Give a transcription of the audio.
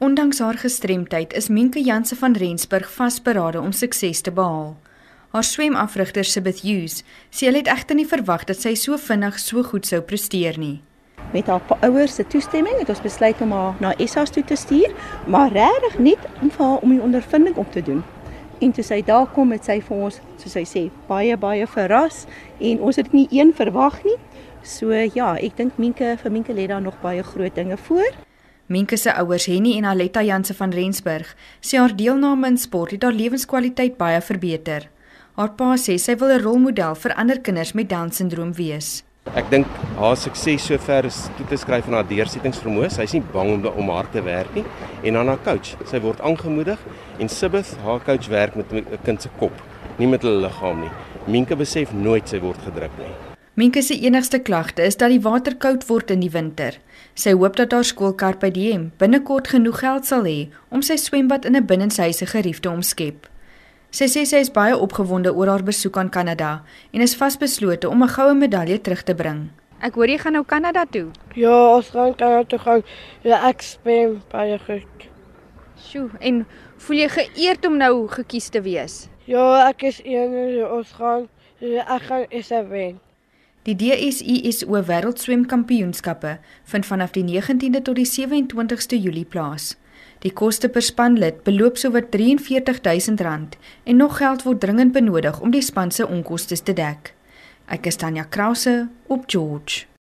Ondanks haar gestremdheid is Minke Janse van Rensburg vasberade om sukses te behaal. Haar swemafrigter Sibeth Hughes sê hulle het egter nie verwag dat sy so vinnig so goed sou presteer nie. Met haar ouers se toestemming het ons besluit om haar na SAS toe te stuur, maar regtig net om vir haar om die ondervinding op te doen. En toe sy daar kom het sy vir ons, soos sy sê, baie baie verras en ons het nie een verwag nie. So ja, ek dink Minke vir Minke lê daar nog baie groot dinge voor. Minke se ouers, Henny en Aletta Janse van Rensburg, sê haar deelname in sport het haar lewenskwaliteit baie verbeter. Haar pa sê sy wil 'n rolmodel vir ander kinders met Down-sindroom wees. Ek dink haar sukses sover is toe te skryf aan haar deursettingsvermoë. Sy is nie bang om om hard te werk nie en aan haar coach. Sy word aangemoedig en Sibith, haar coach werk met 'n kind se kop, nie met hulle liggaam nie. Minke besef nooit sy word gedruk nie. Minke se enigste klagte is dat die water koud word in die winter. Sy hoop dat haar skoolkar by die hem binnekort genoeg geld sal hê om sy swembad in 'n binnenshuise gerief te omskep. Sy sê sy is baie opgewonde oor haar besoek aan Kanada en is vasbeslote om 'n goue medalje terug te bring. Ek hoor jy gaan nou Kanada toe. Ja, ons gaan Kanada toe gaan. Ja, ek speel baie goed. Sjoe, en voel jy geëerd om nou gekies te wees? Ja, ek is een ons gaan ja, ek gaan is wen. Die DSISO Wêreldswemkampioenskappe vind vanaf die 19de tot die 27ste Julie plaas. Die koste per spanlid beloop sowat R43000 en nog geld word dringend benodig om die span se onkoste te dek. Ek is Tanya Krause op George.